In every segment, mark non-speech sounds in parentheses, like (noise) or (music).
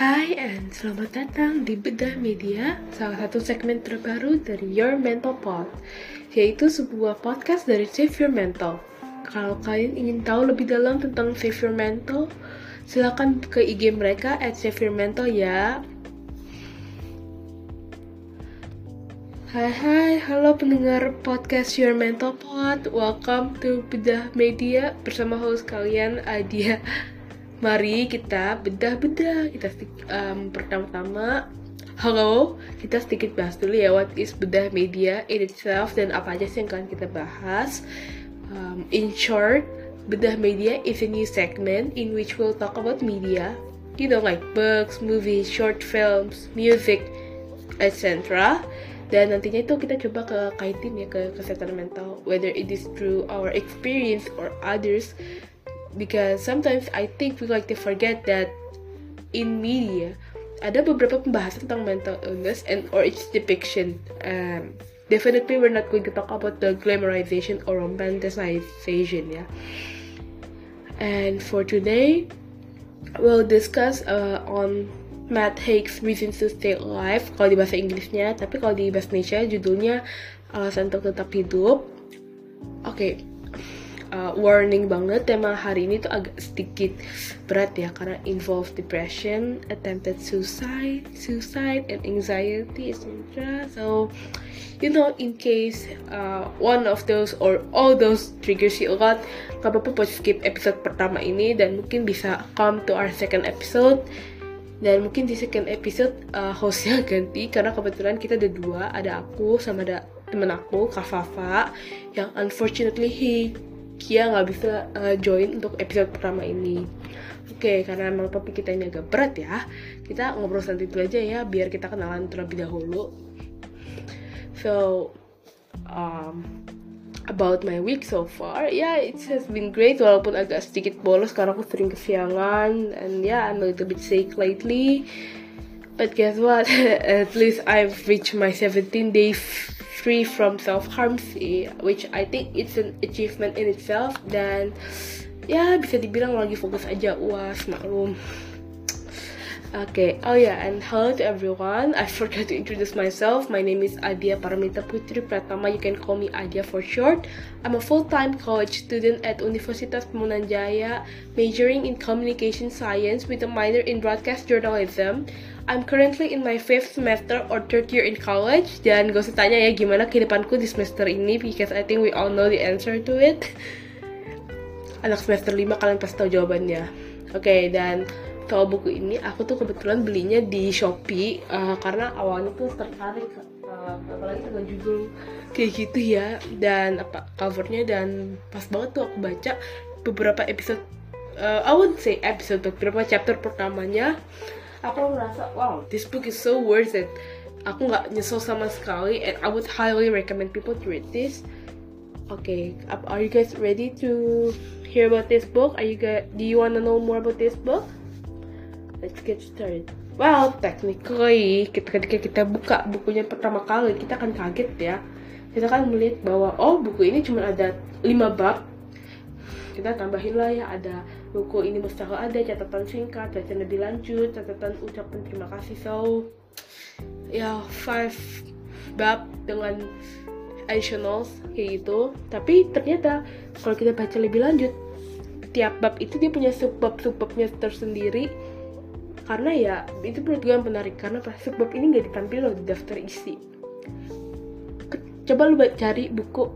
Hai and selamat datang di Bedah Media, salah satu segmen terbaru dari Your Mental Pod, yaitu sebuah podcast dari Save Your Mental. Kalau kalian ingin tahu lebih dalam tentang Save Your Mental, silakan ke IG mereka at Save Your Mental ya. Hai hai, halo pendengar podcast Your Mental Pod, welcome to Bedah Media bersama host kalian Adia. Mari kita bedah-bedah. Kita um, pertama-tama Halo, kita sedikit bahas dulu ya what is bedah media in itself dan apa aja sih yang akan kita bahas. Um, in short, bedah media is a new segment in which we'll talk about media, you know like books, movies, short films, music, etc. Dan nantinya itu kita coba ke kaitin ya ke kesehatan mental, whether it is through our experience or others because sometimes I think we like to forget that in media ada beberapa pembahasan tentang mental illness and or its depiction. Um, definitely we're not going to talk about the glamorization or romanticization ya. And for today, we'll discuss uh, on Matt Haig's Reasons to Stay Alive kalau di bahasa Inggrisnya, tapi kalau di bahasa Indonesia judulnya Alasan untuk Tetap Hidup. Oke, okay, uh, warning banget tema hari ini tuh agak sedikit berat ya karena involve depression, attempted suicide, suicide and anxiety etc. So you know in case uh, one of those or all those triggers you a lot, gak apa-apa buat skip episode pertama ini dan mungkin bisa come to our second episode dan mungkin di second episode uh, hostnya (laughs) ganti karena kebetulan kita ada dua ada aku sama ada temen aku Kak Fafa yang unfortunately he Kia nggak bisa uh, join untuk episode pertama ini. Oke, okay, karena emang topik kita ini agak berat ya, kita ngobrol santai itu aja ya, biar kita kenalan terlebih dahulu. So, um, about my week so far, yeah, it has been great walaupun agak sedikit bolos karena aku sering kesiangan, and yeah, I'm a little bit sick lately. But guess what? (laughs) At least I've reached my 17 days free from self-harm sih which I think it's an achievement in itself. Dan ya bisa dibilang lagi fokus aja uas maklum Okay, oh yeah, and hello to everyone. I forgot to introduce myself. My name is Adia Paramita Putri Pratama. You can call me Adia for short. I'm a full-time college student at Universitas Pemunan Jaya, majoring in communication science with a minor in broadcast journalism. I'm currently in my fifth semester or third year in college. Dan gak usah tanya ya gimana kehidupanku di semester ini because I think we all know the answer to it. Anak semester 5 kalian pasti tahu jawabannya. Oke, okay, dan soal buku ini aku tuh kebetulan belinya di Shopee uh, karena awalnya tuh tertarik uh, apalagi dengan judul kayak gitu ya dan apa covernya dan pas banget tuh aku baca beberapa episode uh, I would say episode beberapa chapter pertamanya. Aku merasa wow this book is so worth it. Aku nggak nyesel sama sekali and I would highly recommend people to read this. Okay are you guys ready to hear about this book? Are you guys do you want to know more about this book let's get started. Well, technically, ketika kita buka bukunya pertama kali, kita akan kaget ya. Kita kan melihat bahwa, oh buku ini cuma ada 5 bab. Kita tambahin lah ya, ada buku ini mesti ada catatan singkat, catatan lebih lanjut, catatan ucapan terima kasih. So, ya, 5 bab dengan additionals kayak gitu. Tapi ternyata kalau kita baca lebih lanjut, tiap bab itu dia punya subbab subbabnya tersendiri karena ya itu menurut gue yang menarik. Karena sebab ini nggak ditampil loh di daftar isi. Coba lu cari buku.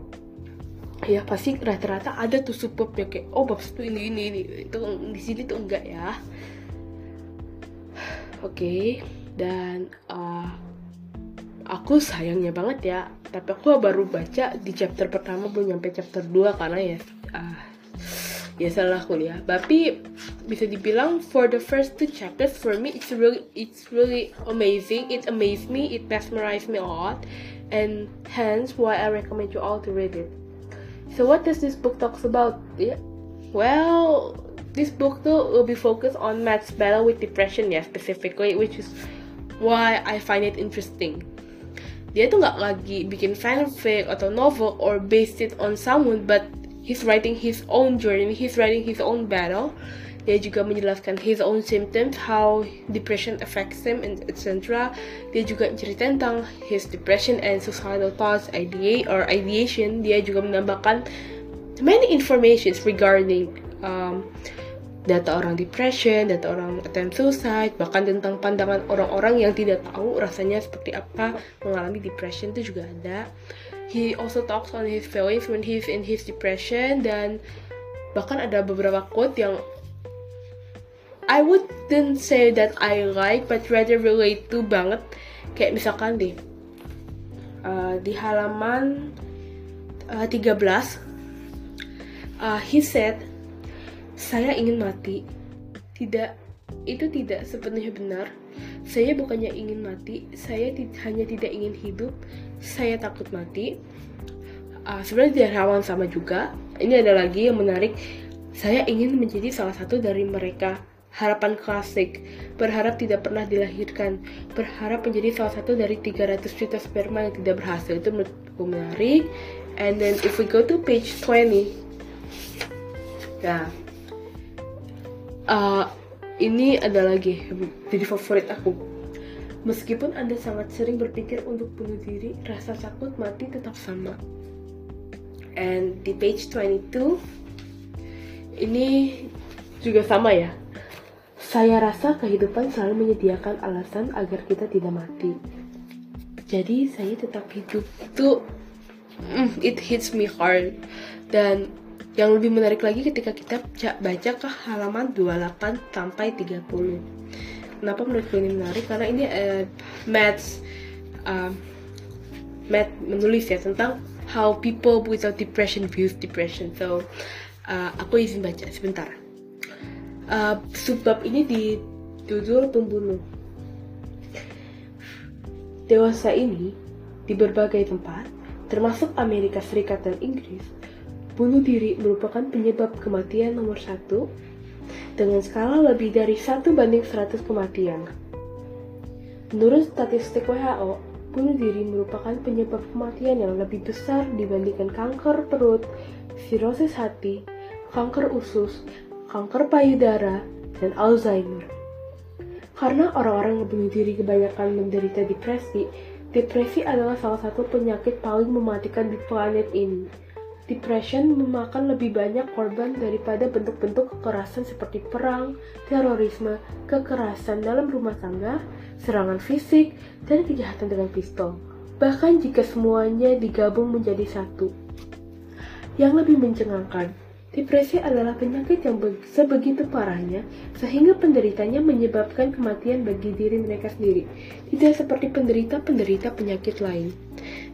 Ya pasti rata-rata ada tuh subbab ya kayak oh bab itu ini ini ini. Itu di sini tuh enggak ya. Oke dan uh, aku sayangnya banget ya tapi aku baru baca di chapter pertama belum nyampe chapter 2 karena ya uh, ya salah kuliah. Tapi bisa dibilang for the first two chapters for me it's really it's really amazing. It amazed me. It mesmerized me a lot. And hence why I recommend you all to read it. So what does this book talks about? Yeah. Well this book though will be focused on Matt's battle with depression yeah specifically which is why I find it interesting. Dia tuh nggak lagi bikin fanfic atau novel or based it on someone but he's writing his own journey he's writing his own battle. Dia juga menjelaskan his own symptoms how depression affects him and etc dia juga cerita tentang his depression and suicidal thoughts idea or ideation dia juga menambahkan many informations regarding um, data orang depression, data orang attempt suicide, bahkan tentang pandangan orang-orang yang tidak tahu rasanya seperti apa mengalami depression itu juga ada. He also talks on his feelings when he's in his depression dan bahkan ada beberapa quote yang I wouldn't say that I like but rather relate to banget. Kayak misalkan deh uh, di halaman uh, 13 uh, he said saya ingin mati. Tidak itu tidak sepenuhnya benar saya bukannya ingin mati saya hanya tidak ingin hidup. Saya takut mati. Uh, sebenarnya di halaman sama juga. Ini ada lagi yang menarik. Saya ingin menjadi salah satu dari mereka. Harapan klasik, berharap tidak pernah dilahirkan, berharap menjadi salah satu dari 300 juta sperma yang tidak berhasil. Itu menurutku menarik. And then if we go to page 20, nah, uh, ini ada lagi jadi favorit aku. Meskipun Anda sangat sering berpikir untuk bunuh diri, rasa takut mati tetap sama. And di page 22, ini juga sama ya saya rasa kehidupan selalu menyediakan alasan agar kita tidak mati. Jadi saya tetap hidup itu mm, it hits me hard dan yang lebih menarik lagi ketika kita baca ke halaman 28 sampai 30. Kenapa menurut ini menarik? Karena ini uh, Matt uh, Matt menulis ya tentang how people without depression views depression. So uh, aku izin baca sebentar uh, subbab ini di judul pembunuh. Dewasa ini, di berbagai tempat, termasuk Amerika Serikat dan Inggris, bunuh diri merupakan penyebab kematian nomor satu dengan skala lebih dari satu banding 100 kematian. Menurut statistik WHO, bunuh diri merupakan penyebab kematian yang lebih besar dibandingkan kanker perut, sirosis hati, kanker usus, kanker payudara, dan Alzheimer. Karena orang-orang yang bunuh diri kebanyakan menderita depresi, depresi adalah salah satu penyakit paling mematikan di planet ini. Depression memakan lebih banyak korban daripada bentuk-bentuk kekerasan seperti perang, terorisme, kekerasan dalam rumah tangga, serangan fisik, dan kejahatan dengan pistol. Bahkan jika semuanya digabung menjadi satu. Yang lebih mencengangkan, Depresi adalah penyakit yang sebegitu parahnya sehingga penderitanya menyebabkan kematian bagi diri mereka sendiri, tidak seperti penderita-penderita penyakit lain.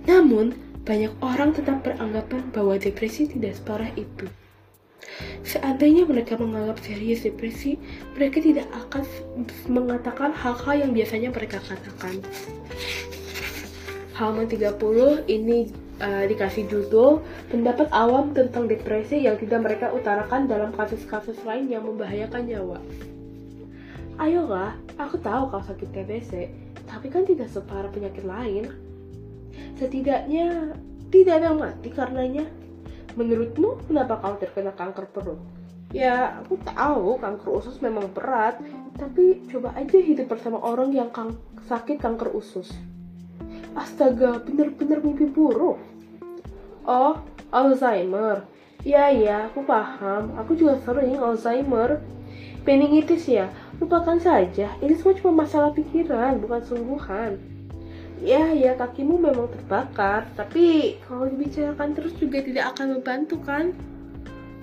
Namun, banyak orang tetap beranggapan bahwa depresi tidak separah itu. Seandainya mereka menganggap serius depresi, mereka tidak akan mengatakan hal-hal yang biasanya mereka katakan. Halaman 30 ini uh, dikasih judul pendapat awam tentang depresi yang tidak mereka utarakan dalam kasus-kasus lain yang membahayakan nyawa. Ayolah, aku tahu kau sakit TBC, tapi kan tidak separah penyakit lain. Setidaknya tidak ada yang mati karenanya. Menurutmu, kenapa kau terkena kanker perut? Ya, aku tahu kanker usus memang berat, tapi coba aja hidup bersama orang yang kang sakit kanker usus. Astaga, bener-bener mimpi buruk. Oh, Alzheimer. Iya, iya, aku paham. Aku juga sering Alzheimer. Meningitis ya? Lupakan saja. Ini semua cuma masalah pikiran, bukan sungguhan. Ya, ya, kakimu memang terbakar. Tapi kalau dibicarakan terus juga tidak akan membantu, kan?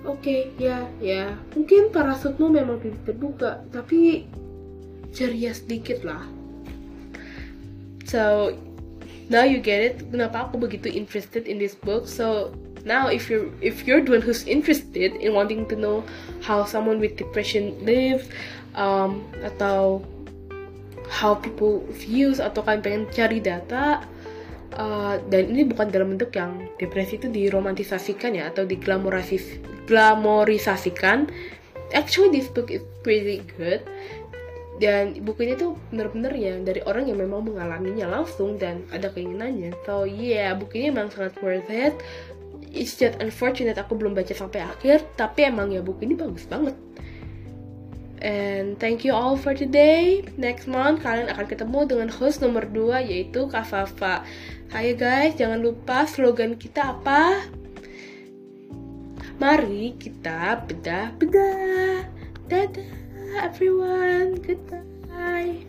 Oke, okay, ya, ya. Mungkin parasutmu memang tidak terbuka, tapi ceria sedikit lah. So, now you get it kenapa aku begitu interested in this book so now if you're if you're the one who's interested in wanting to know how someone with depression live um, atau how people views atau kalian pengen cari data uh, dan ini bukan dalam bentuk yang depresi itu diromantisasikan ya atau diglamorasis glamorisasikan. Actually this book is pretty good. Dan buku ini tuh bener-bener ya dari orang yang memang mengalaminya langsung dan ada keinginannya. So yeah buku ini memang sangat worth it. It's just unfortunate aku belum baca sampai akhir tapi emang ya buku ini bagus banget And thank you all for today. Next month kalian akan ketemu dengan host nomor 2 yaitu Kak Fafa. Hai guys, jangan lupa slogan kita apa? Mari kita bedah-bedah. Dadah everyone. Goodbye.